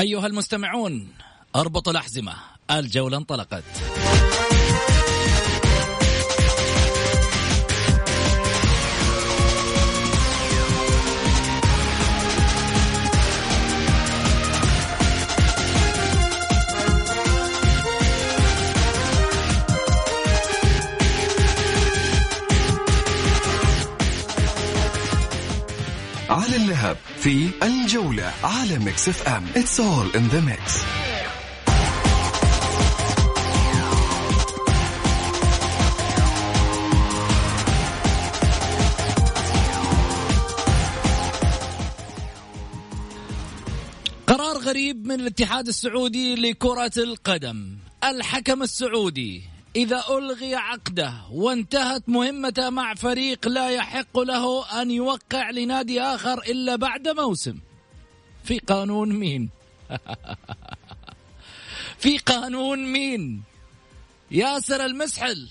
أيها المستمعون اربطوا الأحزمة الجولة انطلقت. على Mix FM It's all in the mix. قرار غريب من الاتحاد السعودي لكرة القدم. الحكم السعودي إذا ألغي عقده وانتهت مهمته مع فريق لا يحق له أن يوقع لنادي آخر إلا بعد موسم. في قانون مين؟ في قانون مين؟ ياسر المسحل.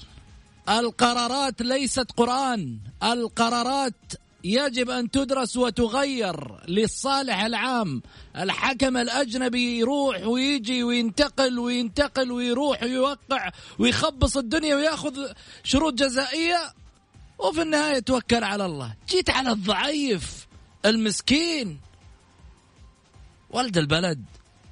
القرارات ليست قرآن. القرارات يجب أن تدرس وتغير للصالح العام. الحكم الأجنبي يروح ويجي وينتقل وينتقل ويروح ويوقع ويخبص الدنيا ويأخذ شروط جزائية. وفي النهاية توكل على الله. جيت على الضعيف المسكين. ولد البلد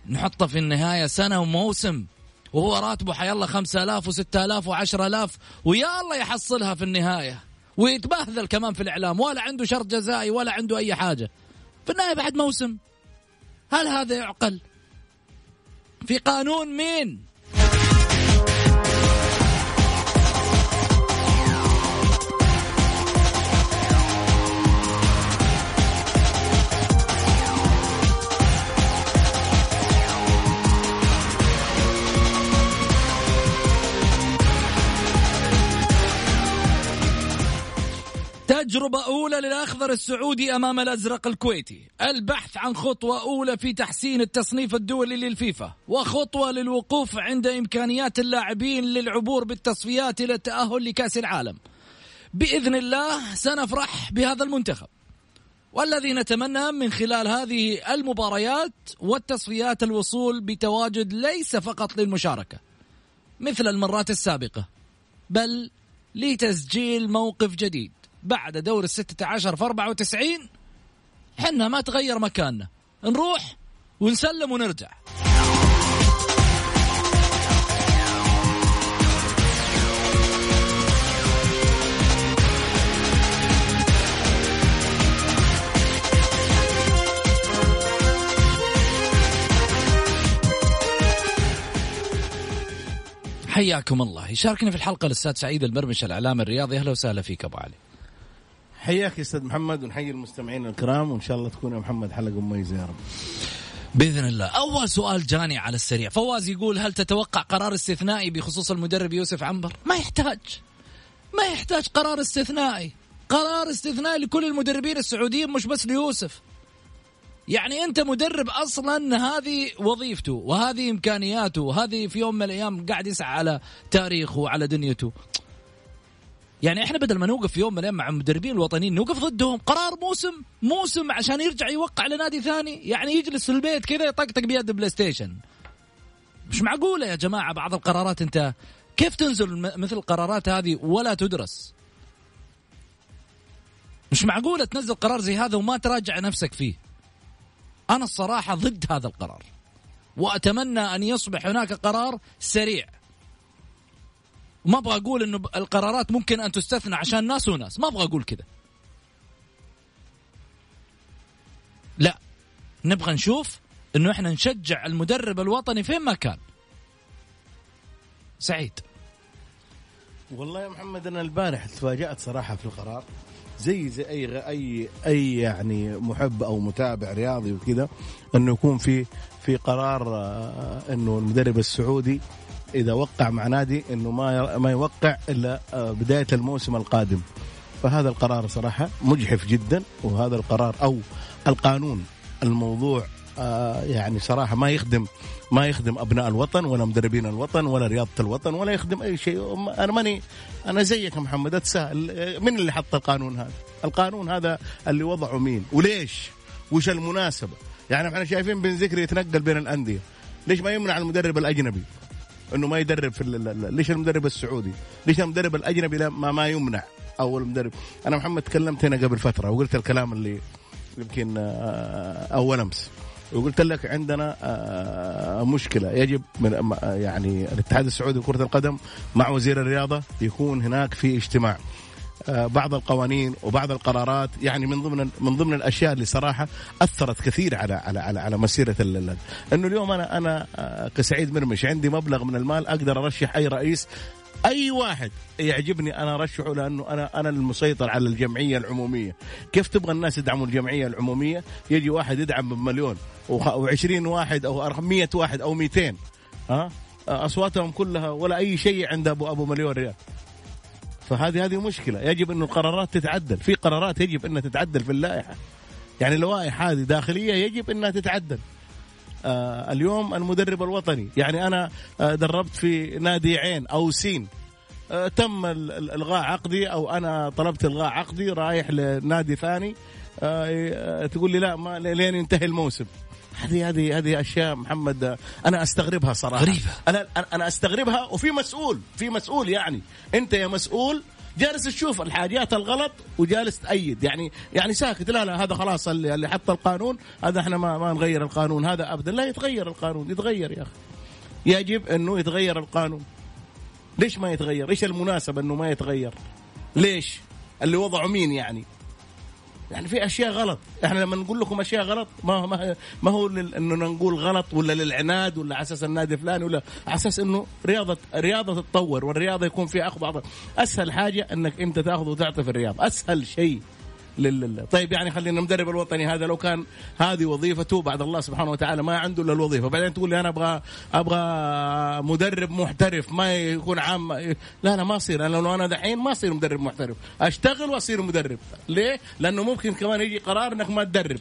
نحطه في النهاية سنة وموسم وهو راتبه حيالله خمسة آلاف وستة آلاف وعشرة آلاف ويا الله يحصلها في النهاية. ويتبهذل كمان في الإعلام ولا عنده شرط جزائي ولا عنده أي حاجة. في النهاية بعد موسم هل هذا يعقل؟ في قانون مين؟ تجربة أولى للأخضر السعودي أمام الأزرق الكويتي. البحث عن خطوة أولى في تحسين التصنيف الدولي للفيفا وخطوة للوقوف عند إمكانيات اللاعبين للعبور بالتصفيات إلى التأهل لكأس العالم. بإذن الله سنفرح بهذا المنتخب. والذي نتمنى من خلال هذه المباريات والتصفيات الوصول بتواجد ليس فقط للمشاركة مثل المرات السابقة بل لتسجيل موقف جديد. بعد دور الستة عشر في 94 حنا ما تغير مكاننا. نروح ونسلم ونرجع. حياكم الله. يشاركني في الحلقة الأستاذ سعيد المرمش الإعلام الرياضي. أهلا وسهلا فيك أبو علي. حياك يا أستاذ محمد ونحيي المستمعين الكرام وإن شاء الله تكون يا محمد حلقة مميزة يا رب. بإذن الله. أول سؤال جاني على السريع. فواز يقول هل تتوقع قرار استثنائي بخصوص المدرب يوسف عنبر؟ ما يحتاج. ما يحتاج قرار استثنائي. قرار استثنائي لكل المدربين السعوديين مش بس ليوسف. يعني أنت مدرب أصلا هذه وظيفته وهذه إمكانياته وهذه في يوم من الأيام قاعد يسعى على تاريخه وعلى دنيته. يعني إحنا بدل ما نوقف يوم من الأيام مع المدربين الوطنيين نوقف ضدهم. قرار موسم موسم عشان يرجع يوقع لنادي ثاني. يعني يجلس في البيت كذا يطقطق بيد بلاي ستيشن. مش معقولة يا جماعة بعض القرارات أنت كيف تنزل مثل القرارات هذه ولا تدرس؟ مش معقولة تنزل قرار زي هذا وما تراجع نفسك فيه. أنا الصراحة ضد هذا القرار. وأتمنى أن يصبح هناك قرار سريع. ما أبغى أقول إنه القرارات ممكن أن تستثنى عشان ناس وناس. ما أبغى أقول كذا لا. نبغى نشوف إنه إحنا نشجع المدرب الوطني فين ما كان. سعيد. والله يا محمد أنا البارح تفاجأت صراحة في القرار. زي زي أي اي أي يعني محب أو متابع رياضي وكذا إنه يكون في في قرار آه، إنه المدرب السعودي إذا وقع مع نادي إنه ما ما يوقع إلا آه، بداية الموسم القادم فهذا القرار صراحة مجحف جدا وهذا القرار أو القانون الموضوع آه، يعني صراحة ما يخدم ما يخدم أبناء الوطن ولا مدربين الوطن ولا رياضة الوطن ولا يخدم أي شيء أنا ماني أنا زيك يا محمد أتساءل آه، من اللي حط القانون هذا؟ القانون هذا اللي وضعه مين؟ وليش؟ وش المناسبة؟ يعني إحنا شايفين بن ذكري يتنقل بين الأندية ليش ما يمنع المدرب الأجنبي؟ إنه ما يدرب في ليش المدرب السعودي؟ ليش المدرب الأجنبي ما, ما يمنع؟ أو المدرب أنا محمد تكلمت هنا قبل فترة وقلت الكلام اللي يمكن آه، أول أمس وقلت لك عندنا آه، مشكلة يجب من يعني الاتحاد السعودي لكرة القدم مع وزير الرياضة يكون هناك في اجتماع بعض القوانين وبعض القرارات يعني من ضمن من ضمن الأشياء اللي صراحة أثرت كثير على على على, على مسيرة إنه اليوم أنا أنا آه، كسعيد مرمش عندي مبلغ من المال أقدر أرشح أي رئيس أي واحد يعجبني أنا أرشحه لأنه أنا أنا المسيطر على الجمعية العمومية، كيف تبغى الناس يدعموا الجمعية العمومية؟ يجي واحد يدعم بمليون و20 واحد أو 100 واحد أو 200 ها أصواتهم كلها ولا أي شيء عند ابو أبو مليون ريال. فهذه هذه مشكلة. يجب انه القرارات تتعدل. في قرارات يجب أنها تتعدل في اللائحة. يعني اللوائح هذه داخلية يجب أنها تتعدل. آه اليوم المدرب الوطني يعني أنا آه دربت في نادي عين أو سين. آه تم الغاء عقدي أو أنا طلبت الغاء عقدي رايح لنادي ثاني آه تقول لي لا ما لين ينتهي الموسم. هذه هذه هذه أشياء محمد أنا أستغربها صراحة. غريبة. أنا أنا أستغربها وفي مسؤول في مسؤول يعني. أنت يا مسؤول جالس تشوف الحاجات الغلط وجالس تأيد. يعني يعني ساكت. لا لا هذا خلاص اللي, اللي حط القانون هذا إحنا ما ما نغير القانون. هذا ابدا. لا يتغير القانون يتغير يا أخي. يجب إنه يتغير القانون. ليش ما يتغير؟ إيش المناسبه إنه ما يتغير؟ ليش؟ اللي وضعه مين يعني؟ يعني في أشياء غلط. إحنا لما نقول لكم أشياء غلط ما ما, ما هو إنه نقول غلط ولا للعناد ولا على أساس النادي فلاني ولا على أساس إنه رياضه رياضة تتطور والرياضة يكون فيها اخذ بعض أسهل حاجة إنك أنت تاخذ وتعطي في الرياضة. أسهل شيء. لله طيب يعني خلينا المدرب الوطني هذا لو كان هذه وظيفته بعد الله سبحانه وتعالى ما عنده إلا الوظيفة. بعدين تقول لي أنا أبغى أبغى مدرب محترف ما يكون عام لا أنا ما أصير. أنا لو أنا دحين ما أصير مدرب محترف. أشتغل وأصير مدرب. ليه؟ لأنه ممكن كمان يجي قرار إنك ما تدرب.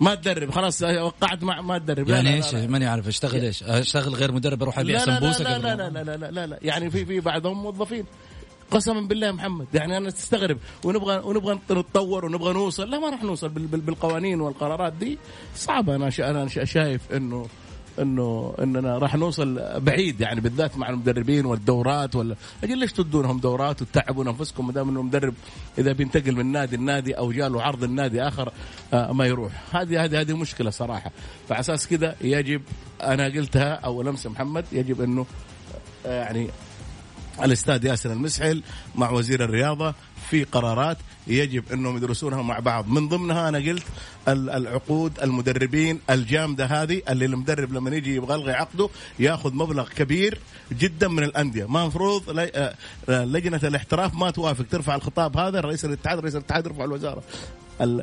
ما تدرب. خلاص وقعت مع ما تدرب. يعني إيش؟ ماني عارف. أشتغل إيش؟ أشتغل غير مدرب أروح أبيع سمبوسه لا لا لا, لا, لا, لا, لا. يعني في في بعضهم موظفين. قسما بالله محمد. يعني أنا تستغرب ونبغى ونبغى نتطور ونبغى نوصل. لا ما راح نوصل بالقوانين والقرارات دي. صعبه أنا أنا شايف انه انه إننا راح نوصل بعيد يعني بالذات مع المدربين والدورات ولا أجل ليش تدونهم دورات وتتعبون انفسكم ما دام إنه مدرب إذا بينتقل من نادي لنادي أو جاله عرض النادي آخر آه ما يروح. هذه هذه هذه مشكلة صراحة. فعلى أساس كذا يجب أنا قلتها أول أمس محمد يجب إنه آه يعني الاستاذ ياسر المسحل مع وزير الرياضة في قرارات يجب أنهم يدرسونها مع بعض. من ضمنها أنا قلت العقود المدربين الجامدة هذه اللي المدرب لما يجي يبغى يلغي عقده ياخذ مبلغ كبير جدا من الأندية. ما المفروض آه، لجنة الاحتراف ما توافق. ترفع الخطاب هذا رئيس الاتحاد رئيس الاتحاد يرفع الوزارة.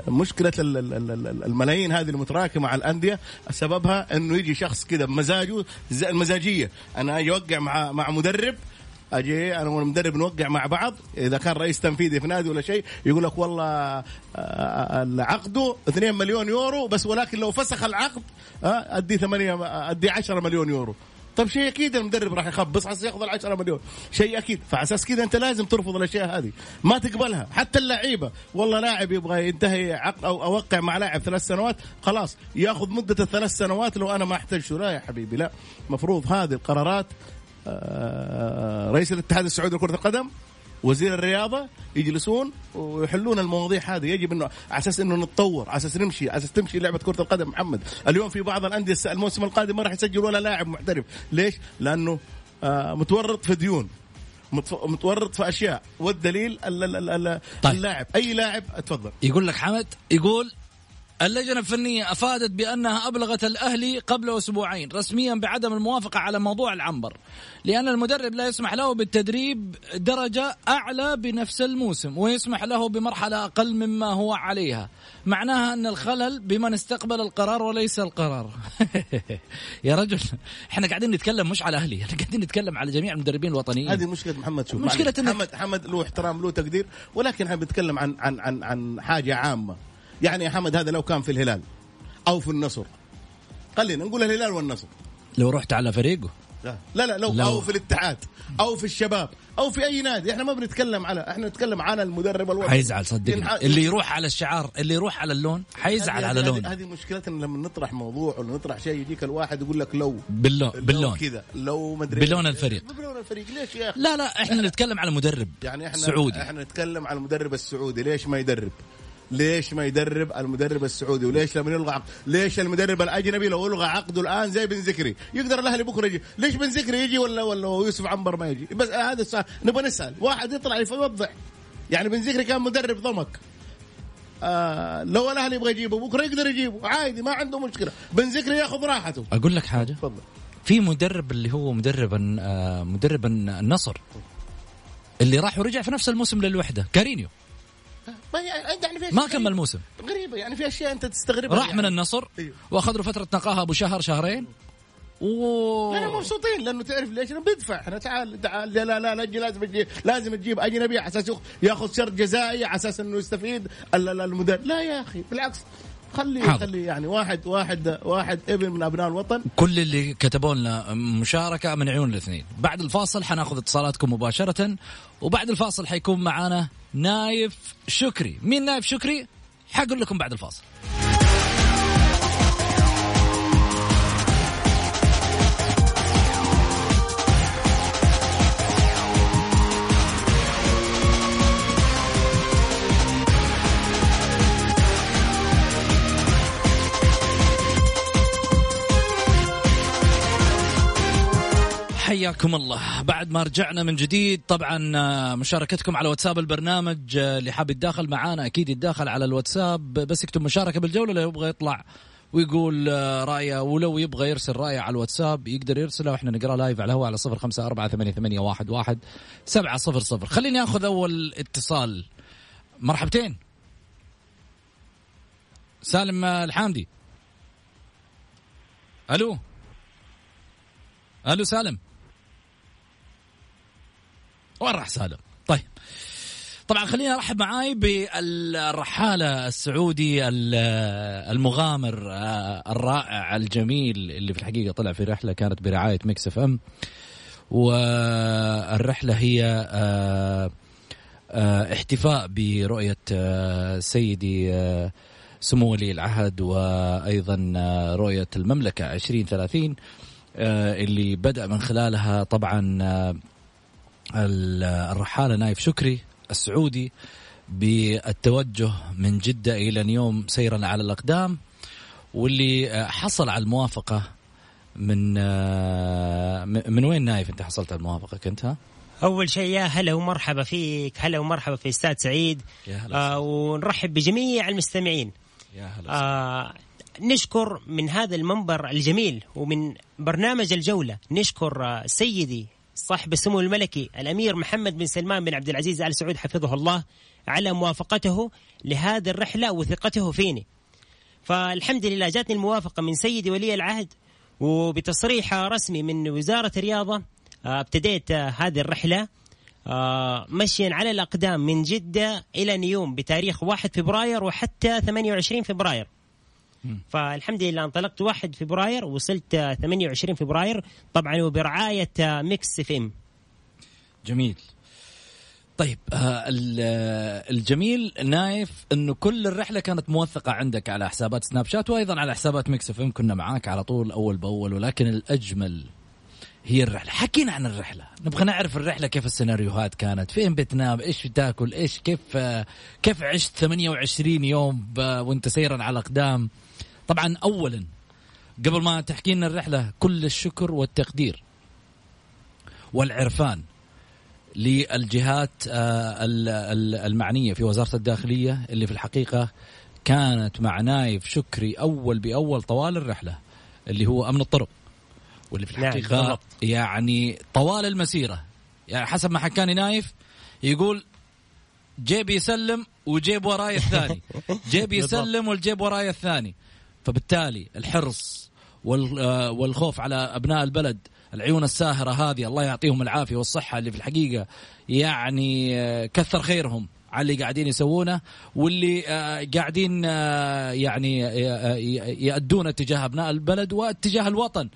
مشكلة الملايين هذه المتراكمة على الأندية سببها إنه يجي شخص كذا بمزاجه المزاجية. أنا أجي أوقع مع مع مدرب أجي أنا والمدرب نوقع مع بعض إذا كان رئيس تنفيذي في نادي ولا شيء يقول لك والله آه، عقده 2 مليون يورو بس ولكن لو فسخ العقد آه، أدي 8 أدي 10 مليون يورو. طيب شيء أكيد المدرب راح يخبص عشان يأخذ ال 10 مليون. شيء أكيد. فعلى أساس كذا أنت لازم ترفض الأشياء هذه. ما تقبلها. حتى اللعيبة. والله لاعب يبغى ينتهي عقد أو أوقع مع لاعب ثلاث سنوات خلاص يأخذ مدة الثلاث سنوات لو أنا ما احتاجه لا يا حبيبي. لا. مفروض هذه القرارات آه، رئيس الاتحاد السعودي لكرة القدم وزير الرياضة يجلسون ويحلون المواضيع هذه. يجب انه على أساس إنه نتطور على أساس نمشي على أساس تمشي لعبة كرة القدم. محمد اليوم في بعض الأندية الموسم القادم ما راح يسجل ولا لاعب محترف ليش؟ لأنه آه متورط في ديون متورط في أشياء والدليل ال- ال- ال- طيب. اللاعب. أي لاعب؟ اتفضل. يقول لك حمد يقول اللجنة الفنية أفادت بأنها أبلغت الأهلي قبل أسبوعين رسميا بعدم الموافقة على موضوع العنبر لأن المدرب لا يسمح له بالتدريب درجة أعلى بنفس الموسم ويسمح له بمرحلة أقل مما هو عليها. معناها أن الخلل بمن استقبل القرار وليس القرار. يا رجل إحنا قاعدين نتكلم مش على أهلي إحنا قاعدين نتكلم على جميع المدربين الوطنيين. هذه مشكلة محمد شوف مشكلة محمد محمد له احترام له تقدير ولكن إحنا بنتكلم عن عن عن عن حاجة عامة. يعني يا حمد هذا لو كان في الهلال أو في النصر. خلينا نقول الهلال والنصر. لو رحت على فريقه. لا لا, لا لو, لو- أو في الاتحاد أو في الشباب أو في أي نادي. إحنا ما بنتكلم على إحنا نتكلم عن المدرب الوطني. حيزعل صدقني. ينح- اللي يروح على الشعار اللي يروح على اللون حيزعل على لون هذه مشكلتنا لما نطرح موضوع ولا نطرح شيء يجيك الواحد يقول لك لو باللون لو باللون. كذا لو مدري بلون الفريق. بلون الفريق. ليش يا أخي؟ لا لا إحنا نتكلم على مدرب يعني إحنا سعودي. إحنا نتكلم عن المدرب السعودي. ليش ما يدرب؟ ليش ما يدرب المدرب السعودي وليش لما يلغى عقد؟ ليش المدرب الأجنبي لو ألغى عقده الآن زي بن زكري؟ يقدر الأهلي بكرة يجي. ليش بن زكري يجي ولا ولا يوسف عنبر ما يجي؟ بس هذا السؤال. نبغى نسأل. واحد يطلع يوضح. يعني بن زكري كان مدرب ضمك. آه لو الأهلي يبغى يجيبه بكرة يقدر يجيبه. عادي ما عنده مشكلة. بن زكري ياخذ راحته. أقول لك حاجة؟ تفضل. في مدرب اللي هو مدرب آه، مدرب الن- النصر. اللي راح ورجع في نفس الموسم للوحدة. كارينيو. ما يعني في ما كمل موسم غريبة يعني في أشياء أنت تستغربها راح يعني. من النصر أيوه. واخذ له فترة نقاهه أبو شهر شهرين و لا مبسوطين لأنه تعرف ليش؟ لأنه بيدفع إحنا تعال تعال لا لا لا, لازم تجيب لازم تجيب أجنبي على أساس ياخ- ياخذ شرط جزائي على أساس إنه يستفيد ال- ال- المدرب لا يا أخي بالعكس خليه حاضر. خليه يعني واحد واحد واحد ابن من أبناء الوطن كل اللي كتبوا لنا مشاركة من عيون الاثنين بعد الفاصل حناخذ اتصالاتكم مباشرة وبعد الفاصل حيكون معانا نايف شكري. مين نايف شكري؟ حقول لكم بعد الفاصل. حياكم الله. بعد ما رجعنا من جديد طبعا آه، مشاركتكم على واتساب البرنامج آه، اللي حاب يتداخل معانا أكيد يتداخل على الواتساب. بس يكتب مشاركة بالجولة لو يبغى يطلع ويقول آه، رأيه ولو يبغى يرسل رأيه على الواتساب يقدر يرسله. وإحنا نقرأ لايف على الهواء على صفر خمسة أربعة ثمانية, ثمانية واحد, واحد سبعة صفر صفر. خليني آخذ أول اتصال. مرحبتين. سالم الحامدي. ألو. ألو سالم. وين راح سالم؟ طيب طبعا خليني أرحب معاي بالرحالة السعودي ال- المغامر آه، الرائع الجميل اللي في الحقيقة طلع في رحلة كانت برعاية Mix FM والرحلة هي آه، آه، احتفاء برؤية سيدي سمو ولي العهد وأيضا رؤية المملكة 2030 آه، اللي بدأ من خلالها طبعا الرحالة نايف شكري السعودي بالتوجه من جدة إلى نيوم سيرا على الأقدام واللي حصل على الموافقة من آه، من وين نايف أنت حصلت على الموافقة كنت ها؟ أول شيء يا هلا ومرحبا فيك هلا ومرحبا في أستاذ سعيد. يا هلا آه ونرحب بجميع المستمعين. يا هلا آه نشكر من هذا المنبر الجميل ومن برنامج الجولة نشكر آه سيدي صاحب السمو الملكي الأمير محمد بن سلمان بن عبد العزيز آل سعود حفظه الله على موافقته لهذه الرحلة وثقته فيني. فالحمد لله جاتني الموافقة من سيدي ولي العهد وبتصريح رسمي من وزارة الرياضة آه، ابتديت آه، هذه الرحلة آه، مشيا على الأقدام من جدة إلى نيوم بتاريخ 1 فبراير وحتى 28 فبراير. فالحمد لله انطلقت 1 فبراير وصلت آه، 28 فبراير طبعا وبرعاية آه، Mix FM. جميل. طيب آه آه، الجميل نايف إنه كل الرحلة كانت موثقة عندك على حسابات سناب شات وأيضا على حسابات Mix FM كنا معاك على طول أول بأول ولكن الأجمل هي الرحلة. حكينا عن الرحلة. نبغى نعرف الرحلة كيف السيناريوهات كانت؟ فين بتنام إيش تاكل؟ إيش كيف آه، كيف عشت 28 يوم وأنت سيرا على اقدام طبعا اولا قبل ما تحكي لنا الرحلة كل الشكر والتقدير والعرفان للجهات آه، ال- ال- المعنية في وزارة الداخلية اللي في الحقيقة كانت مع نايف شكري أول بأول طوال الرحلة اللي هو أمن الطرق واللي في الحقيقة. يعني طوال المسيرة. يعني حسب ما حكاني نايف يقول جيب يسلم وجيب وراي الثاني. جيب يسلم والجيب وراي الثاني. فبالتالي الحرص آه، والخوف على أبناء البلد العيون الساهرة هذه الله يعطيهم العافية والصحة اللي في الحقيقة يعني آه، كثر خيرهم على اللي قاعدين يسوونه واللي آه، قاعدين يعني آه، آه، يأدون اتجاه أبناء البلد واتجاه الوطن.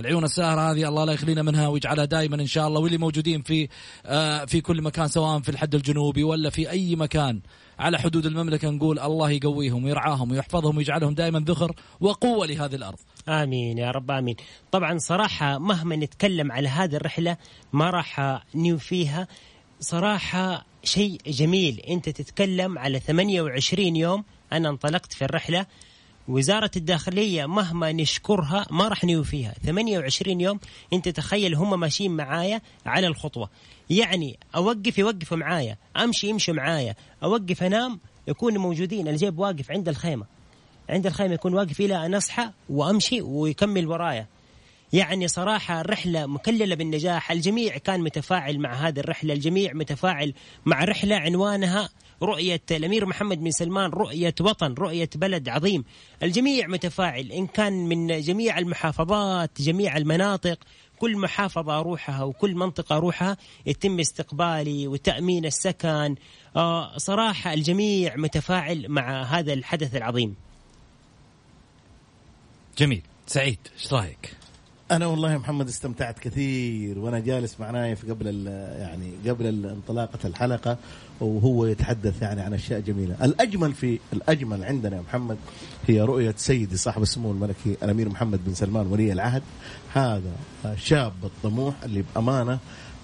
العيون الساهرة هذه الله لا يخلينا منها ويجعلها دائما إن شاء الله. واللي موجودين في آه، في كل مكان سواء في الحد الجنوبي ولا في أي مكان على حدود المملكة نقول الله يقويهم ويرعاهم ويحفظهم ويجعلهم دائما ذخر وقوة لهذه الأرض. آمين يا رب آمين. طبعا صراحة مهما نتكلم على هذه الرحلة ما راح نوفيها صراحة شيء جميل أنت تتكلم على 28 يوم أنا انطلقت في الرحلة. وزارة الداخلية مهما نشكرها ما راح نوفيها 28 يوم انت تخيل هم ماشيين معايا على الخطوة. يعني أوقف يوقفوا معايا أمشي يمشوا معايا أوقف أنام يكونوا موجودين. الجيب واقف عند الخيمة. عند الخيمة يكون واقف إلى أن أصحى وأمشي ويكمل ورايا. يعني صراحة الرحلة مكللة بالنجاح. الجميع كان متفاعل مع هذه الرحلة الجميع متفاعل مع رحلة عنوانها. رؤية الأمير محمد بن سلمان رؤية وطن رؤية بلد عظيم. الجميع متفاعل إن كان من جميع المحافظات جميع المناطق كل محافظة أروحها وكل منطقة أروحها يتم استقبالي وتأمين السكن. آه صراحة الجميع متفاعل مع هذا الحدث العظيم. جميل. سعيد إيش رأيك؟ أنا والله يا محمد استمتعت كثير وأنا جالس مع نايف قبل يعني قبل انطلاقة الحلقة وهو يتحدث يعني عن أشياء جميلة، الأجمل في الأجمل عندنا يا محمد هي رؤية سيدي صاحب السمو الملكي الأمير محمد بن سلمان ولي العهد. هذا شاب الطموح اللي بأمانة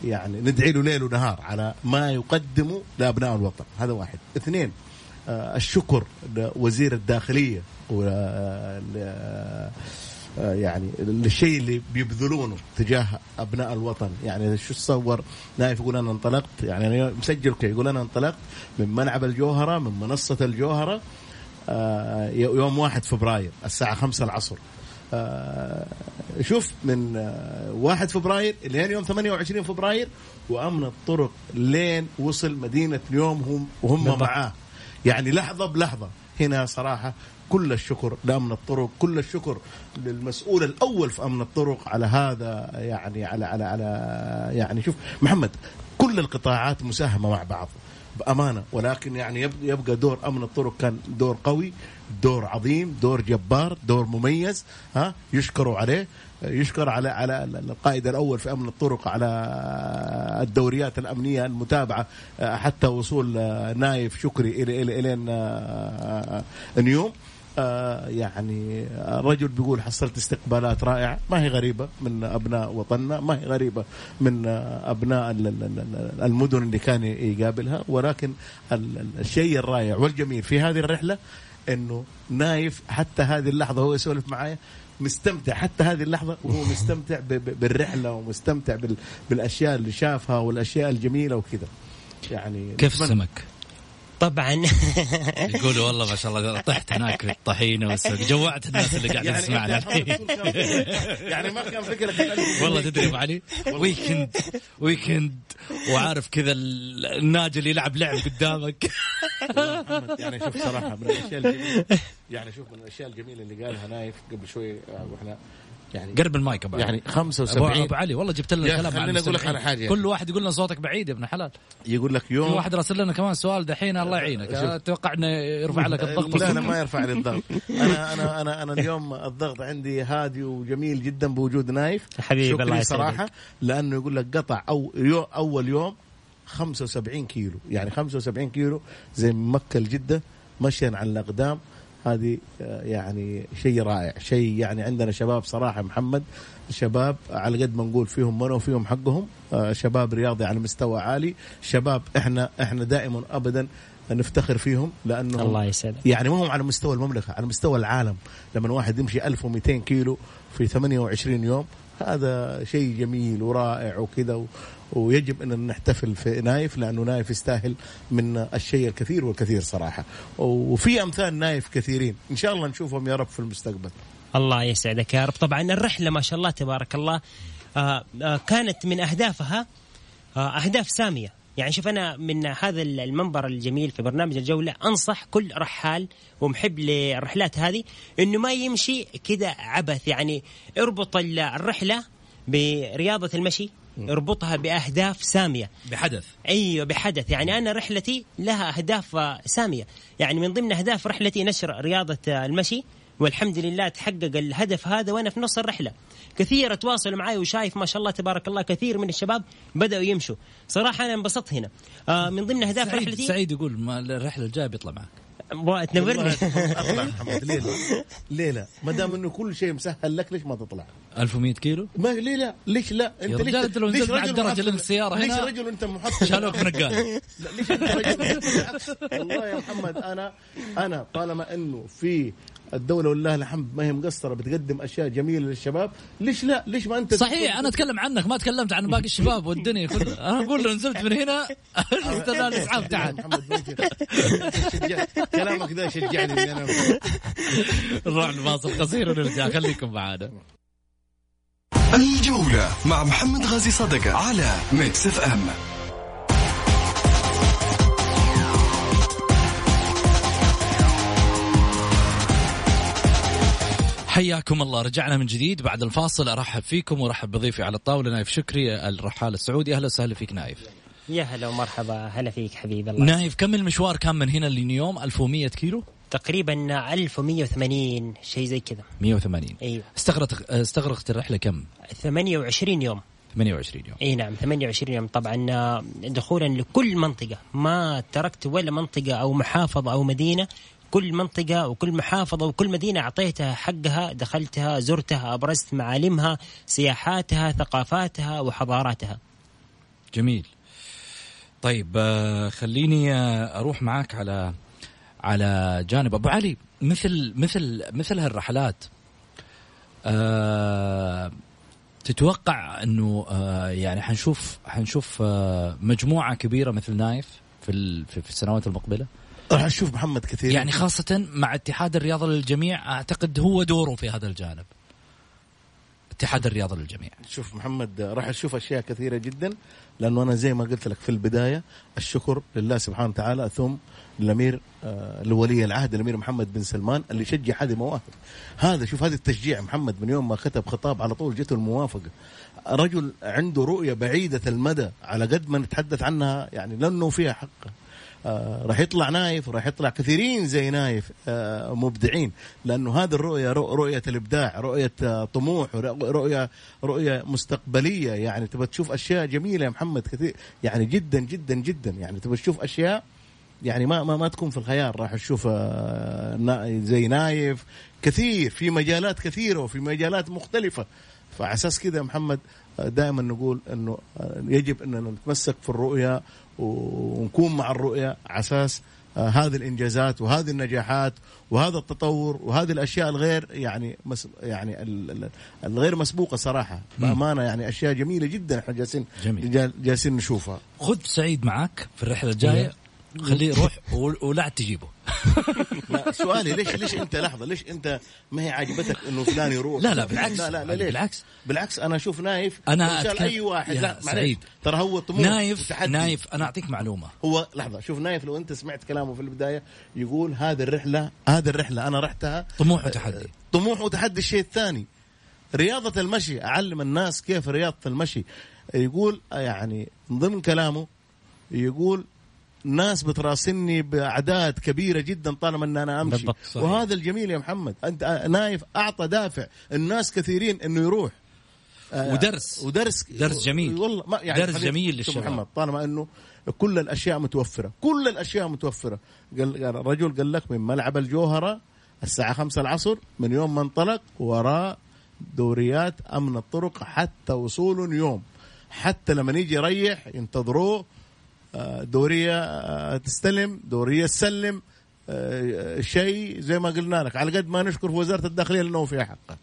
يعني ندعي له ليل ونهار على ما يقدمه لأبناء الوطن، هذا واحد، اثنين آه، الشكر لوزير الداخلية و آه، يعني الشيء اللي بيبذلونه تجاه أبناء الوطن. يعني شو تصور؟ نايف يقول أنا انطلقت. يعني أنا مسجل كي يقول أنا انطلقت من ملعب الجوهرة من منصة الجوهرة آه، يوم 1 فبراير الساعة 5 العصر. آه، شوف من آه، 1 فبراير لين يوم 28 فبراير وأمن الطرق لين وصل مدينة اليوم هم وهم. معاه. يعني لحظة بلحظة. هنا صراحة كل الشكر لامن الطرق كل الشكر للمسؤول الأول في أمن الطرق على هذا يعني على على على يعني شوف محمد كل القطاعات مساهمة مع بعض بأمانة ولكن يعني يب- يبقى دور أمن الطرق كان دور قوي دور عظيم دور جبار دور مميز ها يشكروا عليه يشكر على على القائد الأول في أمن الطرق على الدوريات الأمنية المتابعة حتى وصول نايف شكري إلى إلى الين نيوم آه، يعني الرجل بيقول حصلت استقبالات رائعة. ما هي غريبة من أبناء وطننا ما هي غريبة من آه، أبناء ال- ال- ال- المدن اللي كان يقابلها. ولكن ال- ال- الشيء الرائع والجميل في هذه الرحلة أنه نايف حتى هذه اللحظة هو يسولف معايا مستمتع. حتى هذه اللحظة وهو مستمتع ب- ب- بالرحلة ومستمتع بال- بالأشياء اللي شافها والأشياء الجميلة وكذا. يعني كيف السمك؟ طبعا. يقولوا والله ما شاء الله طحت هناك في الطحينة والسمك جوعت الناس اللي قاعدين يعني تسمعنا الرسول كان- يعني ما كان فكرة والله تدري أبو علي ويكند ويكند وعارف كذا ال- الناجي اللي يلعب لعب قدامك. يعني شوف صراحة من الأشياء الجميله يعني شوف من الأشياء الجميلة اللي قالها نايف قبل شوي وإحنا يعني قرب المايك أبو علي يعني ابو 75 أبو علي والله جبت لنا الكلام خليني عن أقول لك على. حاجة. كل واحد يقول لنا صوتك بعيد يا ابن حلال يقول لك في يوم واحد راسل لنا كمان سؤال دحين الله يعينك شوف. أتوقع إنه يرفع لك الضغط لا أنا ما يرفع لي الضغط أنا أنا أنا أنا اليوم الضغط عندي هادي وجميل جدا بوجود نايف حبيبي، شكري الله. صراحة لأنه يقول لك قطع أو يو أول يوم 75 كيلو يعني 75 كيلو زي من مكة لجده مشيا على الأقدام هذه آه، يعني شيء رائع شيء يعني عندنا شباب صراحة محمد شباب على قد ما نقول فيهم منو فيهم حقهم آه، شباب رياضي على مستوى عالي شباب إحنا إحنا دائما ابدا نفتخر فيهم لأنه الله يسعدك. يعني ما هم على مستوى المملكة على مستوى العالم لما واحد يمشي 1200 كيلو في 28 يوم هذا شيء جميل ورائع وكذا ويجب أن نحتفل في نايف لأنه نايف يستاهل من الشيء الكثير والكثير صراحة. وفي أمثال نايف كثيرين. إن شاء الله نشوفهم يا رب في المستقبل. الله يسعدك يا رب. طبعا الرحلة ما شاء الله تبارك الله آه، آه، كانت من أهدافها آه، أهداف سامية. يعني شوف أنا من هذا المنبر الجميل في برنامج الجوله أنصح كل رحال ومحب للرحلات هذه إنه ما يمشي كذا عبث. يعني اربط ال- الرحلة برياضة المشي اربطها بأهداف سامية. بحدث. أيوه بحدث. يعني أنا رحلتي لها أهداف سامية. يعني من ضمن أهداف رحلتي نشر رياضة المشي والحمد لله تحقق الهدف هذا وأنا في نص الرحلة كثير تواصلوا معي وشايف ما شاء الله تبارك الله كثير من الشباب بدأوا يمشوا صراحة أنا انبسطت هنا آه من ضمن اهداف سعيد, رحلتي سعيد يقول ما الرحلة الجاية بيطلع معك تنورني أطلع محمد ليه لا؟ ليه لا؟ ما دام إنه كل شيء مسهل لك ليش ما تطلع؟ 1100 كيلو ما ليه لا؟ ليش لا؟ أنت ليش أنت لو نزلت على محصل- اللي من السيارة ليش هنا رجل أنت محصل شالوك من القال لا ليش أنت رجل والله يا محمد أنا أنا طالما إنه في الدولة ولله الحمد ما هي مقصرة بتقدم أشياء جميلة للشباب. ليش لا؟ ليش ما أنت صحيح أنا أتكلم عنك ما تكلمت عن باقي الشباب والدنيا كلها. أنا أقول لو نزلت من هنا استنى الاسعاف شجعت. كلامك ده شجعني أنا نروح لفاصل قصير ونرجع. خليكم معانا. الجولة مع محمد غازي صدقة على Mix FM. حياكم الله. رجعنا من جديد بعد الفاصل. أرحب فيكم وأرحب بضيفي على الطاولة نايف شكري الرحال السعودي. أهلا وسهلا فيك نايف. يا هلا ومرحبا. هلا فيك حبيبي الله. نايف كم المشوار كان من هنا لنيوم 1100 كيلو؟ تقريبا 1180 شيء زي كذا. 180 أيوه استغرقت استغرقت الرحلة كم؟ 28 يوم. 28 يوم. إي نعم 28 يوم. طبعا آه، دخولا لكل منطقة. ما تركت ولا منطقة أو محافظة أو مدينة كل منطقة وكل محافظة وكل مدينة أعطيتها حقها دخلتها زرتها أبرزت معالمها سياحاتها ثقافاتها وحضاراتها. جميل. طيب آه، خليني آه، أروح معاك على على جانب. أبو علي مثل مثل مثل هالرحلات آه، تتوقع إنه آه، يعني حنشوف حنشوف مجموعة كبيرة مثل نايف في في السنوات المقبلة؟ راح أشوف محمد كثير. يعني خاصة مع اتحاد الرياضة للجميع أعتقد هو دوره في هذا الجانب. اتحاد الرياضة للجميع. شوف محمد راح أشوف أشياء كثيرة جدا لأنه أنا زي ما قلت لك في البداية الشكر لله سبحانه وتعالى ثم الأمير آه لولي العهد الأمير محمد بن سلمان اللي شجع هذه المواهب. هذا شوف هذا التشجيع محمد من يوم ما كتب خطاب على طول جته الموافقه رجل عنده رؤية بعيدة المدى على قد ما نتحدث عنها يعني لأنه فيها حقه راح يطلع نايف وراح يطلع كثيرين زي نايف آه مبدعين. لأنه هذه الرؤية رؤ- رؤية الإبداع رؤية آه طموح رؤ- رؤية رؤية مستقبلية. يعني تبى تشوف أشياء جميلة يا محمد كثير يعني جدا جدا جدا. يعني تبى تشوف أشياء يعني ما ما, ما تكون في الخيال. راح تشوف آه، زي نايف. كثير في مجالات كثيرة وفي مجالات مختلفة. فعلى أساس كذا يا محمد دائما نقول إنه يجب إننا نتمسك في الرؤية ونكون مع الرؤية على أساس آه، هذه الإنجازات وهذه النجاحات وهذا التطور وهذه الأشياء الغير يعني مس يعني ال- ال- الغير مسبوقة صراحة. بأمانة يعني أشياء جميلة جدا إحنا جالسين جميل. جال- جالسين نشوفها. خذ سعيد معك في الرحلة الجاية. خليه يروح و- ولا تجيبه. لا سؤالي ليش ليش انت لحظة ليش انت ما هي عاجبتك إنه فلان يروح؟ لا لا بالعكس لا لا, لا ليش؟ بالعكس. بالعكس أنا أشوف نايف شال أتكلم- أي واحد لا سعيد. ترى هو طموح نايف وتحدي. نايف أنا أعطيك معلومة. هو لحظة شوف نايف لو أنت سمعت كلامه في البداية يقول هذه الرحلة هذه الرحلة أنا رحتها طموح وتحدي. طموح وتحدي الشيء الثاني. رياضة المشي أعلم الناس كيف رياضة المشي. يقول يعني من ضمن كلامه يقول ناس بتراسلني بأعداد كبيرة جدا طالما أمشي بالضبط، صحيح. وهذا الجميل يا محمد أنت نايف أعطى دافع الناس كثيرين أنه يروح آه، ودرس. ودرس درس جميل. والله ما درس خلينا- جميل للشباب. محمد طالما إنه كل الأشياء متوفرة كل الأشياء متوفرة قال قال الرجل قال لك من ملعب الجوهرة الساعة خمسة العصر من يوم ما انطلق وراء دوريات أمن الطرق حتى وصول يوم حتى لما يجي يريح ينتظروه آه، دورية آه، تستلم دورية تسلم آه، شيء زي ما قلنا لك. على قد ما نشكر في وزارة الداخلية لأنه فيها حقه.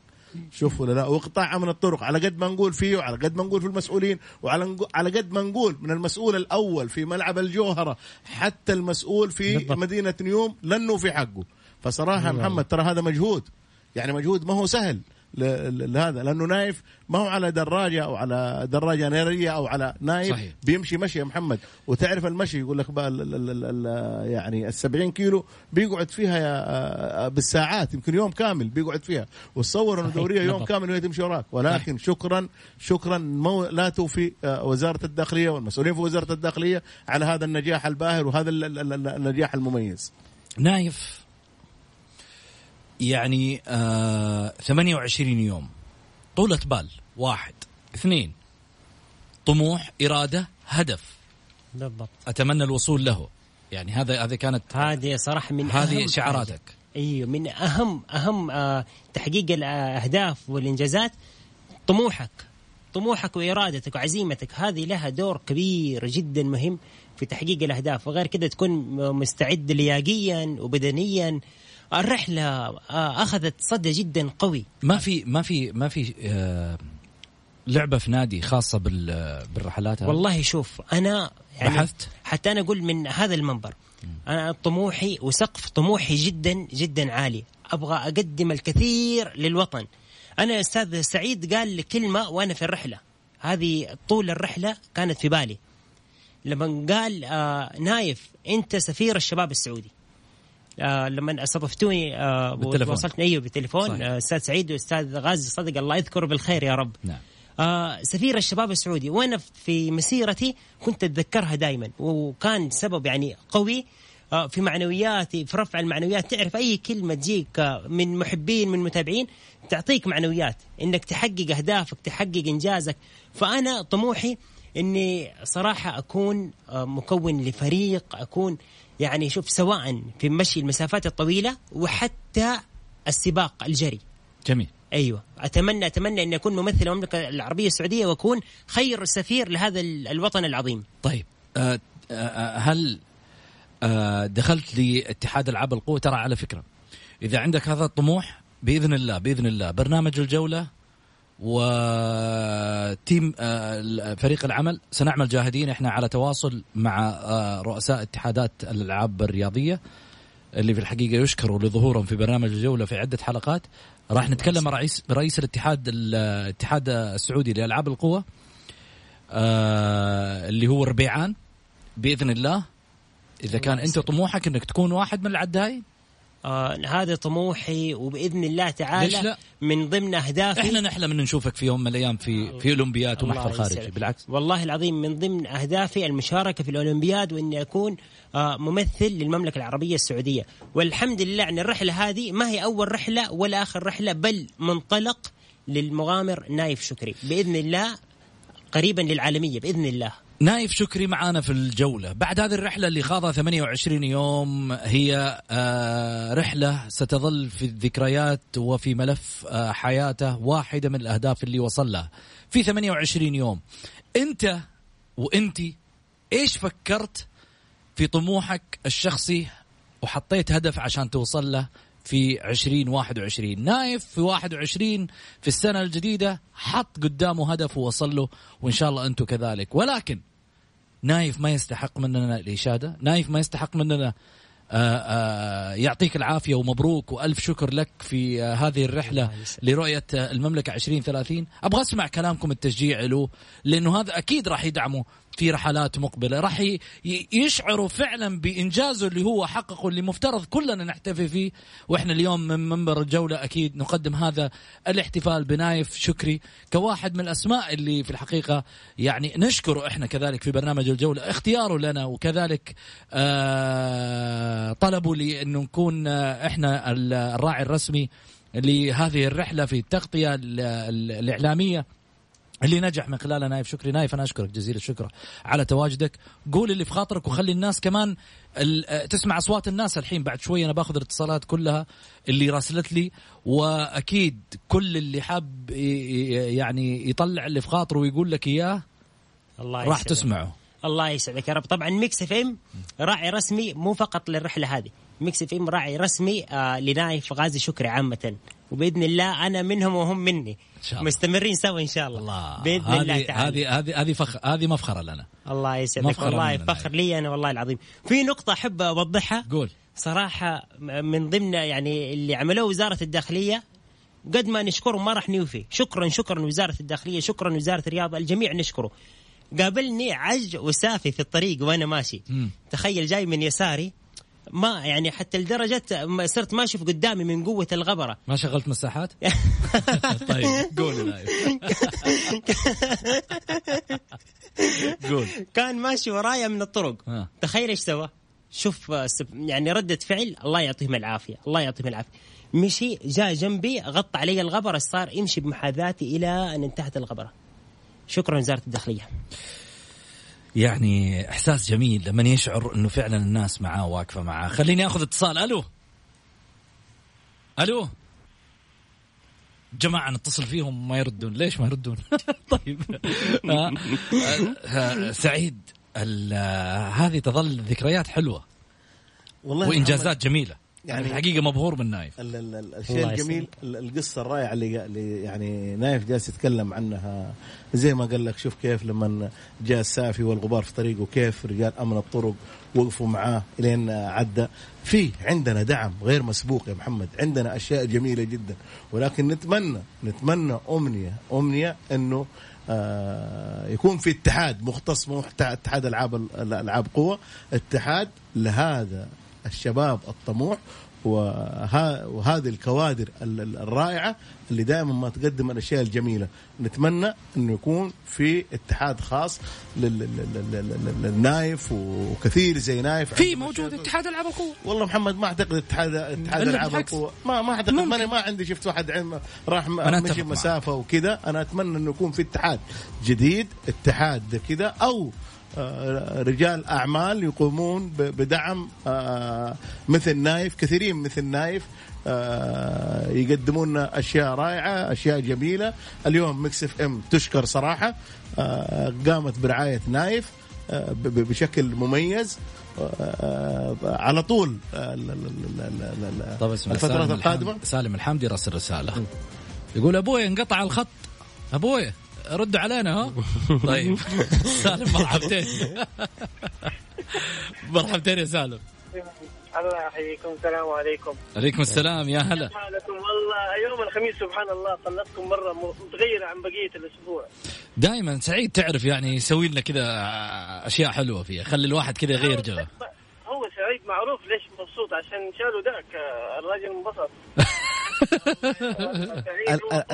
شوف ولا لا وقطاع أمن الطرق. على قد ما نقول فيه وعلى قد ما نقول في المسؤولين وعلى على قد ما نقول من المسؤول الأول في ملعب الجوهرة حتى المسؤول في بالضبط. مدينة نيوم لأنه في حقه. فصراحة محمد ترى هذا مجهود. يعني مجهود ما هو سهل. لهذا لأنه نايف ما هو على دراجة أو على دراجة نارية أو على نايف صحيح. بيمشي مشي يا محمد. وتعرف المشي يقول لك بقى ال ال ال يعني ال 70 كيلو بيقعد فيها يا بالساعات يمكن يوم كامل بيقعد فيها. وتصور إنه دورية يوم كامل وهي تمشي وراك. ولكن صحيح. شكرا شكرا مو لا توفي وزارة الداخلية والمسؤولين في وزارة الداخلية على هذا النجاح الباهر وهذا النجاح المميز. نايف يعني آه 28 يوم. طولة بال. واحد. اثنين. طموح إرادة هدف. بالضبط. أتمنى الوصول له. يعني هذا هذه كانت هذه صراحة من هذه شعاراتك. إيوه من أهم أهم آه تحقيق الاهداف والإنجازات. طموحك. طموحك وإرادتك وعزيمتك هذه لها دور كبير جدا مهم في تحقيق الأهداف. وغير كذا تكون مستعد لياقيا وبدنيا. الرحلة آه، أخذت صدى جدا قوي. ما في ما في ما في آه، لعبة في نادي خاصة بالرحلات هذه؟ والله شوف أنا يعني بحثت؟ حتى أنا أقول من هذا المنبر أنا طموحي وسقف طموحي جدا جدا عالي. أبغى أقدم الكثير للوطن. أنا أستاذ سعيد قال لي كلمة وأنا في الرحلة. هذه طول الرحلة كانت في بالي. لما قال آه نايف أنت سفير الشباب السعودي. آه لما استضفتوني آه وصلتني أيوه بالتليفون. آه أستاذ سعيد وأستاذ غازي صدق الله يذكره بالخير يا رب. نعم. آه سفير الشباب السعودي وأنا في مسيرتي كنت أتذكرها دائما وكان سبب يعني قوي آه في معنوياتي في رفع المعنويات. تعرف أي كلمة تجيك آه من محبين من متابعين تعطيك معنويات. إنك تحقق أهدافك تحقق إنجازك. فأنا طموحي إني صراحة أكون آه مكون لفريق أكون يعني شوف سواء في مشي المسافات الطويلة وحتى السباق الجري. جميل. أيوه. اتمنى أتمنى اني اكون ممثل المملكة العربية السعودية وأكون خير سفير لهذا الوطن العظيم. طيب. أه أه هل أه دخلت لاتحاد ألعاب القوة؟ ترى على فكرة إذا عندك هذا الطموح بإذن الله بإذن الله برنامج الجولة وتيم آه، فريق العمل. سنعمل جاهدين إحنا على تواصل مع آه، رؤساء اتحادات الألعاب الرياضية اللي في الحقيقة يشكروا لظهورهم في برنامج الجولة في عدة حلقات. راح نتكلم مع رئيس رئيس الاتحاد الاتحاد السعودي لألعاب القوة آه، اللي هو ربيعان بإذن الله. إذا كان أنت طموحك إنك تكون واحد من العداين آه هذا طموحي وبإذن الله تعالى لا؟ من ضمن أهدافي. إحنا نحلم ان نشوفك في يوم من الأيام في في أولمبياد ومحفل خارجي بالعكس. والله العظيم من ضمن أهدافي المشاركة في الأولمبياد وإني أكون آه ممثل للمملكة العربية السعودية. والحمد لله إن الرحلة هذه ما هي أول رحلة ولا آخر رحلة بل منطلق للمغامر نايف شكري. بإذن الله قريبا للعالمية بإذن الله. نايف شكري معانا في الجولة. بعد هذه الرحلة اللي خاضها 28 يوم هي آه، رحلة ستظل في الذكريات وفي ملف آه، حياته واحدة من الأهداف اللي وصل لها في 28 يوم. أنت وأنت إيش فكرت في طموحك الشخصي وحطيت هدف عشان توصل له في 2021 نايف في 21 في السنة الجديدة حط قدامه هدف ووصل له وإن شاء الله أنتم كذلك. ولكن نايف ما يستحق مننا الإشادة نايف ما يستحق مننا آه، آه، يعطيك العافية ومبروك وألف شكر لك في آه، هذه الرحلة لرؤية المملكة 2030 أبغى أسمع كلامكم التشجيع له لأنه هذا أكيد راح يدعمه. في رحلات مقبلة. راح يشعروا فعلا بإنجازه اللي هو حققه اللي مفترض كلنا نحتفي فيه. وإحنا اليوم من منبر الجولة أكيد نقدم هذا الاحتفال بنايف شكري كواحد من الأسماء اللي في الحقيقة يعني نشكره إحنا كذلك في برنامج الجولة. اختياره لنا وكذلك آه طلبوا لي انه نكون آه، إحنا الراعي الرسمي لهذه الرحلة في التغطية الإعلامية. اللي نجح من خلالها نايف. شكري نايف أنا أشكرك جزيل الشكر على تواجدك. قول اللي في خاطرك وخلي الناس كمان آه، تسمع أصوات الناس الحين. بعد شوي أنا باخذ الاتصالات كلها اللي راسلت لي وأكيد كل اللي حاب يعني يطلع اللي في خاطره ويقول لك إياه الله راح. تسمعه. الله يسعدك يا رب. طبعا Mix FM راعي رسمي مو فقط للرحلة هذه. Mix FM راعي رسمي آه لنايف غازي شكري عامة. وبإذن الله أنا منهم وهم مني. إن شاء الله. مستمرين سوا إن شاء الله, الله. بإذن الله هذه تعالى. هذه هذه هذه فخر هذه مفخرة لنا. الله يسعدك. والله فخر لي أنا والله العظيم. في نقطة أحب أوضحها. قول. صراحة من ضمن يعني اللي عملوه وزارة الداخلية قد ما نشكرهم ما راح نوفي. شكرا شكرا وزارة الداخلية شكرا وزارة الرياضه الجميع نشكره. قابلني عج وسافي في الطريق وأنا ماشي. مم. تخيل جاي من يساري ما يعني حتى لدرجة صرت ما أشوف قدامي من قوة الغبرة. ما شغلت مساحات؟ طيب قول قول. كان ماشي ورايا من الطرق. آه. تخيل إيش سوى؟ شوف آه، يعني ردة فعل الله يعطيهم العافية الله يعطيهم العافية. مشي جاء جنبي غطى علي الغبرة صار يمشي بمحاذاتي إلى أن انتهت الغبرة. شكرا وزارة الداخلية. يعني إحساس جميل لما يشعر إنه فعلا الناس معاه واقفة معاه. خليني آخذ اتصال. ألو؟ ألو؟ جماعة نتصل فيهم ما يردون. ليش ما يردون؟ طيب. آه، آه، سعيد آه، هذه تظل ذكريات حلوة والله وإنجازات جميلة. يعني الحقيقة مبهور من نايف ال- ال- ال- الشيء الجميل ال- القصة الرائعة اللي اللي يعني نايف جالس يتكلم عنها. زي ما قال لك شوف كيف لما جاء السافي والغبار في طريقه كيف رجال أمن الطرق وقفوا معاه لين عدى. في عندنا دعم غير مسبوق يا محمد. عندنا أشياء جميلة جدا. ولكن نتمنى نتمنى أمنية أمنية إنه آه يكون في اتحاد مختص مو اتحاد ألعاب الالعاب قوة. اتحاد لهذا الشباب الطموح وها وهذه الكوادر ال- ال- الرائعة اللي دائما ما تقدم الأشياء الجميلة نتمنى إنه يكون في اتحاد خاص لل- لل- لل- لل- للنايف وكثير زي نايف في موجود. اتحاد ألعاب القوة والله محمد ما أعتقد اتحاد اتحاد ألعاب. القوة ما ما أعتقد. ماني ما عندي شفت واحد عم راح مشي. مسافة وكذا أنا أتمنى إنه يكون في اتحاد جديد اتحاد كذا أو رجال أعمال يقومون بدعم آه، مثل نايف كثيرين مثل نايف آه، يقدمون أشياء رائعة أشياء جميلة. اليوم Mix FM تشكر صراحة آه، قامت برعاية نايف آه، بشكل مميز. آه، على طول آه، طب اسمع الفترات سالم القادمة. سالم الحمدي راسل رسالة. يقول أبوي انقطع الخط. أبوي. ردوا علينا ها؟ طيب. سالم مرحبتين. مرحبتين يا سالم. الله يحييكم. السلام عليكم. عليكم السلام يا هلا. حالكم؟ والله يوم الخميس سبحان الله طلتكم مرة متغيرة عن بقية الأسبوع. دائما سعيد تعرف يعني يسوي لنا كذا أشياء حلوة فيها خلي الواحد كذا يغير جو. معروف ليش مبسوط؟ عشان شالوا ذاك آه، الراجل انبسط.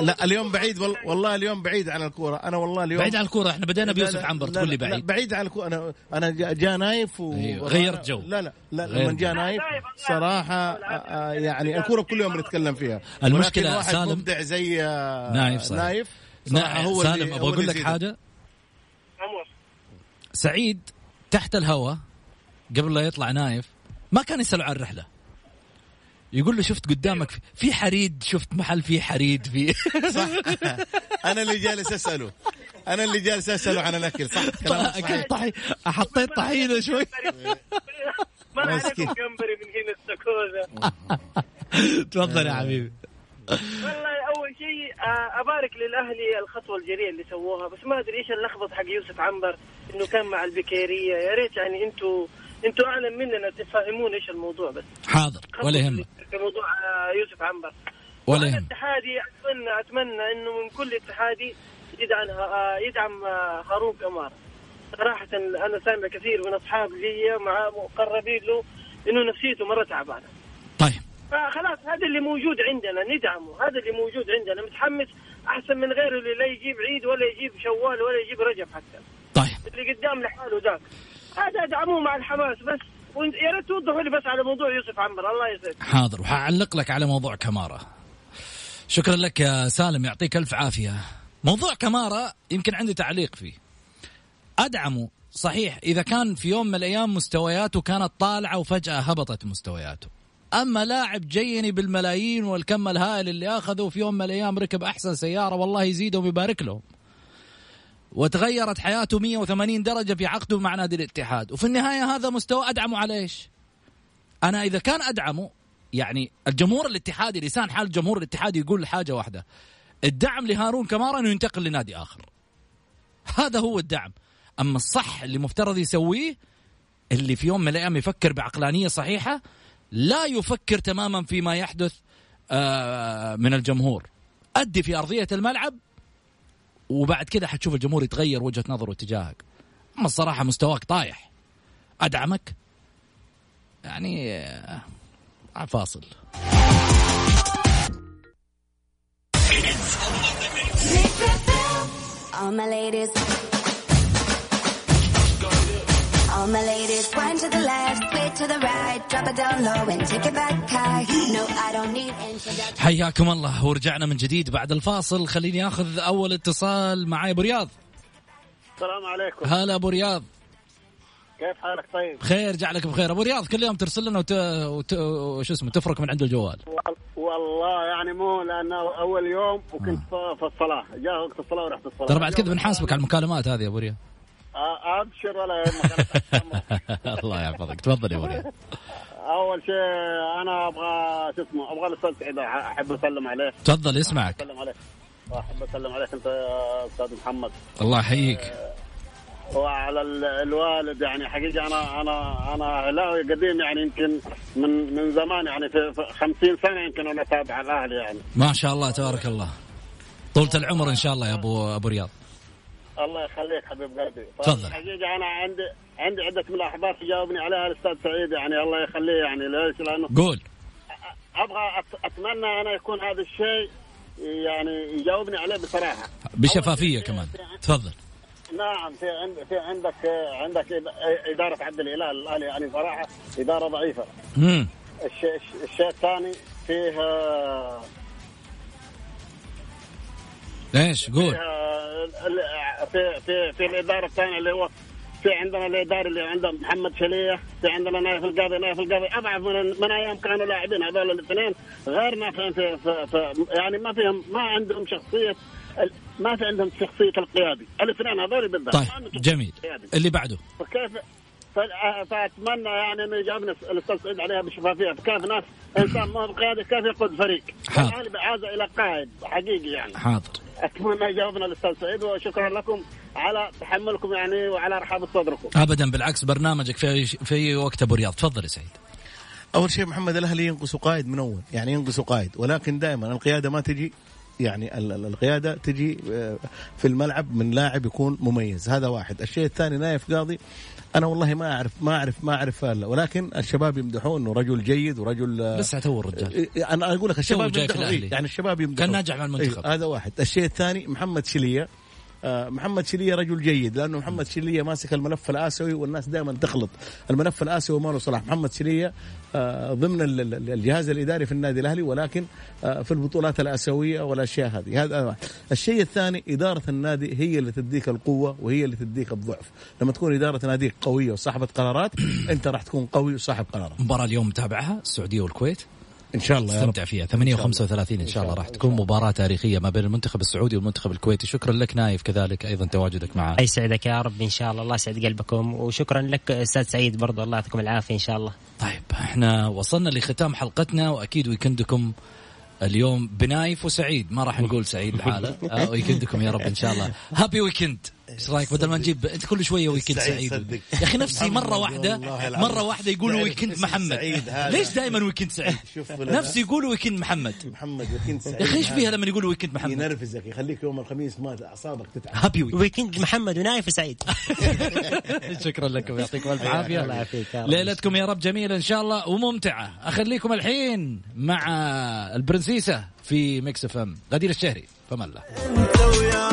لا اليوم بعيد وال- والله اليوم بعيد عن الكورة. أنا والله اليوم بعيد عن الكورة إحنا بدينا بيوسف عنبر تقول لي لا- بعيد. بعيد عن الكوره أنا أنا جا- جاء نايف و أيوه، غيرت جو. لا لا لا لما. جاء نايف صراحة آه، يعني الكورة كل يوم نتكلم فيها. المشكلة ولكن واحد سالم- مبدع زي آه، نايف صحيح. نايف صراحة نا- هو سالم أبغى أقول لك. حاجة. عمر. سعيد تحت الهواء قبل لا يطلع نايف. ما كان يسأل عن الرحلة. يقول له شفت قدامك في- حريد شفت محل فيه حريد في صح. أنا اللي جالس أسأله. أنا اللي جالس أسأله عن الأكل. صح. كلامك صحيح. طحي حطيت طحينة شوي. ما. عليكم جمبري من هنا السكوزة. تفضل يا حبيبي. والله أول شيء آه، أبارك للأهلي الخطوة الجريئة اللي سووها بس ما أدري إيش اللخبط حق يوسف عنبر إنه كان مع البكيرية. يا ريت يعني أنتوا أنتوا أعلم مننا تفهمون إيش الموضوع بس. حاضر ولا يهمك. في موضوع آه، يوسف عنبر. ولا يهمك. اتحادي اتمنى أتمنى إنه من كل اتحادي يدعم آه، يدعم آه، هارون كمار صراحة أنا سامع كثير من اصحاب لي مع مقربين له إنه نفسيته مرة تعبانة. طيب. فخلاص هذا اللي موجود عندنا ندعمه. هذا اللي موجود عندنا متحمس أحسن من غيره اللي لا يجيب عيد ولا يجيب شوال ولا يجيب رجب حتى. طيب. اللي قدام لحاله ذاك. هذا ادعموه مع الحماس بس يا ريت توضحوا لي بس على موضوع يوسف عمر الله يسعدك. حاضر وحعلق لك على موضوع كمارة شكرا لك يا سالم يعطيك ألف عافية. موضوع كمارا يمكن عندي تعليق فيه. أدعمه صحيح إذا كان في يوم من الأيام مستوياته كانت طالعة وفجأة هبطت مستوياته. أما لاعب جيني بالملايين والكم الهائل اللي أخذه في يوم من الأيام ركب أحسن سيارة والله يزيدهم ويبارك لهم. وتغيرت حياته 180 درجة في عقده مع نادي الاتحاد. وفي النهاية هذا مستوى أدعمه على إيش؟ أنا إذا كان أدعمه يعني الجمهور الاتحادي لسان حال الجمهور الاتحادي يقول حاجة واحدة. الدعم لهارون كمارا إنه ينتقل لنادي آخر. هذا هو الدعم. أما الصح اللي مفترض يسويه اللي في يوم من الأيام يفكر بعقلانية صحيحة لا يفكر تماما فيما يحدث آه، من الجمهور. أدي في أرضية الملعب وبعد كده حتشوف الجمهور يتغير وجهة نظره تجاهك أما الصراحة مستواك طايح. أدعمك؟ يعني آه، فاصل. All my ladies. حياكم الله ورجعنا من جديد بعد الفاصل. خليني آخذ أول اتصال معاي أبو رياض. السلام عليكم. هلا أبو رياض. كيف حالك طيب؟ بخير جعلك بخير. أبو رياض كل يوم ترسل لنا وت... وت... وش اسمه تفرك من عند الجوال. وال- والله يعني مو لأنه أول يوم وكنت في الصلاة. جاء وقت الصلاة ورحت الصلاة. ترى بعد كذا بنحاسبك على المكالمات هذه يا أبو رياض. آه، أبشر ولا يهمك. الله يحفظك. تفضل يا أبو رياض. أول شيء أنا أبغى شو اسمه أبغى الاستاذ سعيد أحب أسلم عليه. تفضل يسمعك أسلم عليك واحب أسلم عليك أنت يا أستاذ محمد. الله يحييك. وعلى ال- الوالد يعني حقيقة أنا أنا أنا أهلاوي قديم يعني يمكن من من زمان يعني في في 50 سنة يمكن أنا اتابع الاهلي يعني. ما شاء الله تبارك الله. طولة العمر إن شاء الله يا ابو أبو رياض. الله يخليك حبيب قلبي. تفضل. الحقيقة أنا عندي عندي عدة ملاحظات يجاوبني عليها الأستاذ سعيد يعني الله يخليه يعني ليش لأنه قول. أبغى أتمنى أنا يكون هذا الشيء يعني يجاوبني عليه بصراحة. بشفافية كمان. تفضل. نعم في عند في عندك عندك إدارة عبد الإله الاهلي يعني صراحة إدارة ضعيفة. امم الشيء الشيء الثاني فيه آه، إيش؟ قول. فيها ال- في في في الإدارة الثانية اللي هو في عندنا الاداري اللي عنده محمد شليه في عندنا نايف القاضي نايف القاضي. اضعف من من أيام كانوا لاعبين هذول الاثنين غير نافعين في, في, في يعني ما فيهم ما عندهم شخصية ما في عندهم شخصية القيادي. الاثنين هذول بالذات ما عندهم طيب جميل قيادي. اللي بعده؟ فكيف فأتمنى يعني إنه يجاوبنا الأستاذ سعيد عليها بشفافية. فكيف ناس؟ إنسان ما هو قيادي كيف يقود فريق؟ حاضر. الاهلي بحاجه إلى قائد حقيقي يعني. حاضر. أتمنى يجاوبنا الأستاذ سعيد وشكرا لكم على تحملكم يعني وعلى رحابه صدركم. ابدا بالعكس برنامجك في في وقت أبو رياض. تفضل يا سعيد. أول شيء محمد الأهلي ينقص قائد من أول يعني ينقص قائد ولكن دائما القيادة ما تجي يعني ال- ال- القيادة تجي آه، في الملعب من لاعب يكون مميز هذا واحد. الشيء الثاني نايف قاضي أنا والله ما اعرف ما اعرف ما أعرف. ولكن الشباب يمدحوه إنه رجل جيد ورجل آه، لسه تو الرجال أنا أقول لك الشباب يمدحوه الأهلي. إيه، يعني الشباب يمدحوه كان ناجح مع المنتخب. إيه، هذا واحد الشيء الثاني محمد شليه آه، محمد شلية رجل جيد لأنه محمد شلية ماسك الملف الآسيوي والناس دائما تخلط. الملف الآسيوي ما له صلاح. محمد شلية آه، ضمن ال- ال- الجهاز الإداري في النادي الأهلي ولكن آه، في البطولات الآسيوية والأشياء هذه. هذا. الشيء الثاني إدارة النادي هي اللي تديك القوة وهي اللي تديك الضعف. لما تكون إدارة ناديك قوية وصاحبة قرارات أنت راح تكون قوي وصاحب قرارات. مباراة اليوم متابعها السعودية والكويت. إن شاء الله استمتع فيها. 8 و35 إن شاء الله راح تكون مباراة تاريخية ما بين المنتخب السعودي والمنتخب الكويتي. شكرا لك نايف كذلك أيضا تواجدك معنا الله يسعدك يا رب إن شاء الله. الله يسعد قلبكم. وشكرا لك أستاذ سعيد برضو. الله يعطيكم العافية إن شاء الله. طيب إحنا وصلنا لختام حلقتنا وأكيد weekend كم اليوم بنايف وسعيد. ما راح نقول سعيد لحاله آه weekend كم يا رب إن شاء الله. happy weekend إيش رايك؟ بدل ما نجيب أنت كل شوية weekend سعيد سعيد. صدق. يا أخي نفسي مرة واحدة. مرة واحدة يقولوا weekend محمد. سعيد. ليش دائما weekend سعيد؟ نفسي يقولوا weekend محمد. محمد weekend سعيد يا أخي إيش. فيها لما يقولوا weekend محمد؟ ينرفزك يخليك يوم الخميس ما أعصابك تتعب. هابي ويكند ويكند محمد ونايف وسعيد. شكرا لكم يعطيكم ألف عافية. الله يعافيك. يا رب. ليلتكم يا رب جميلة إن شاء الله وممتعة. أخليكم الحين مع البرنسيسة في Mix FM. غدير الشهري فما الله.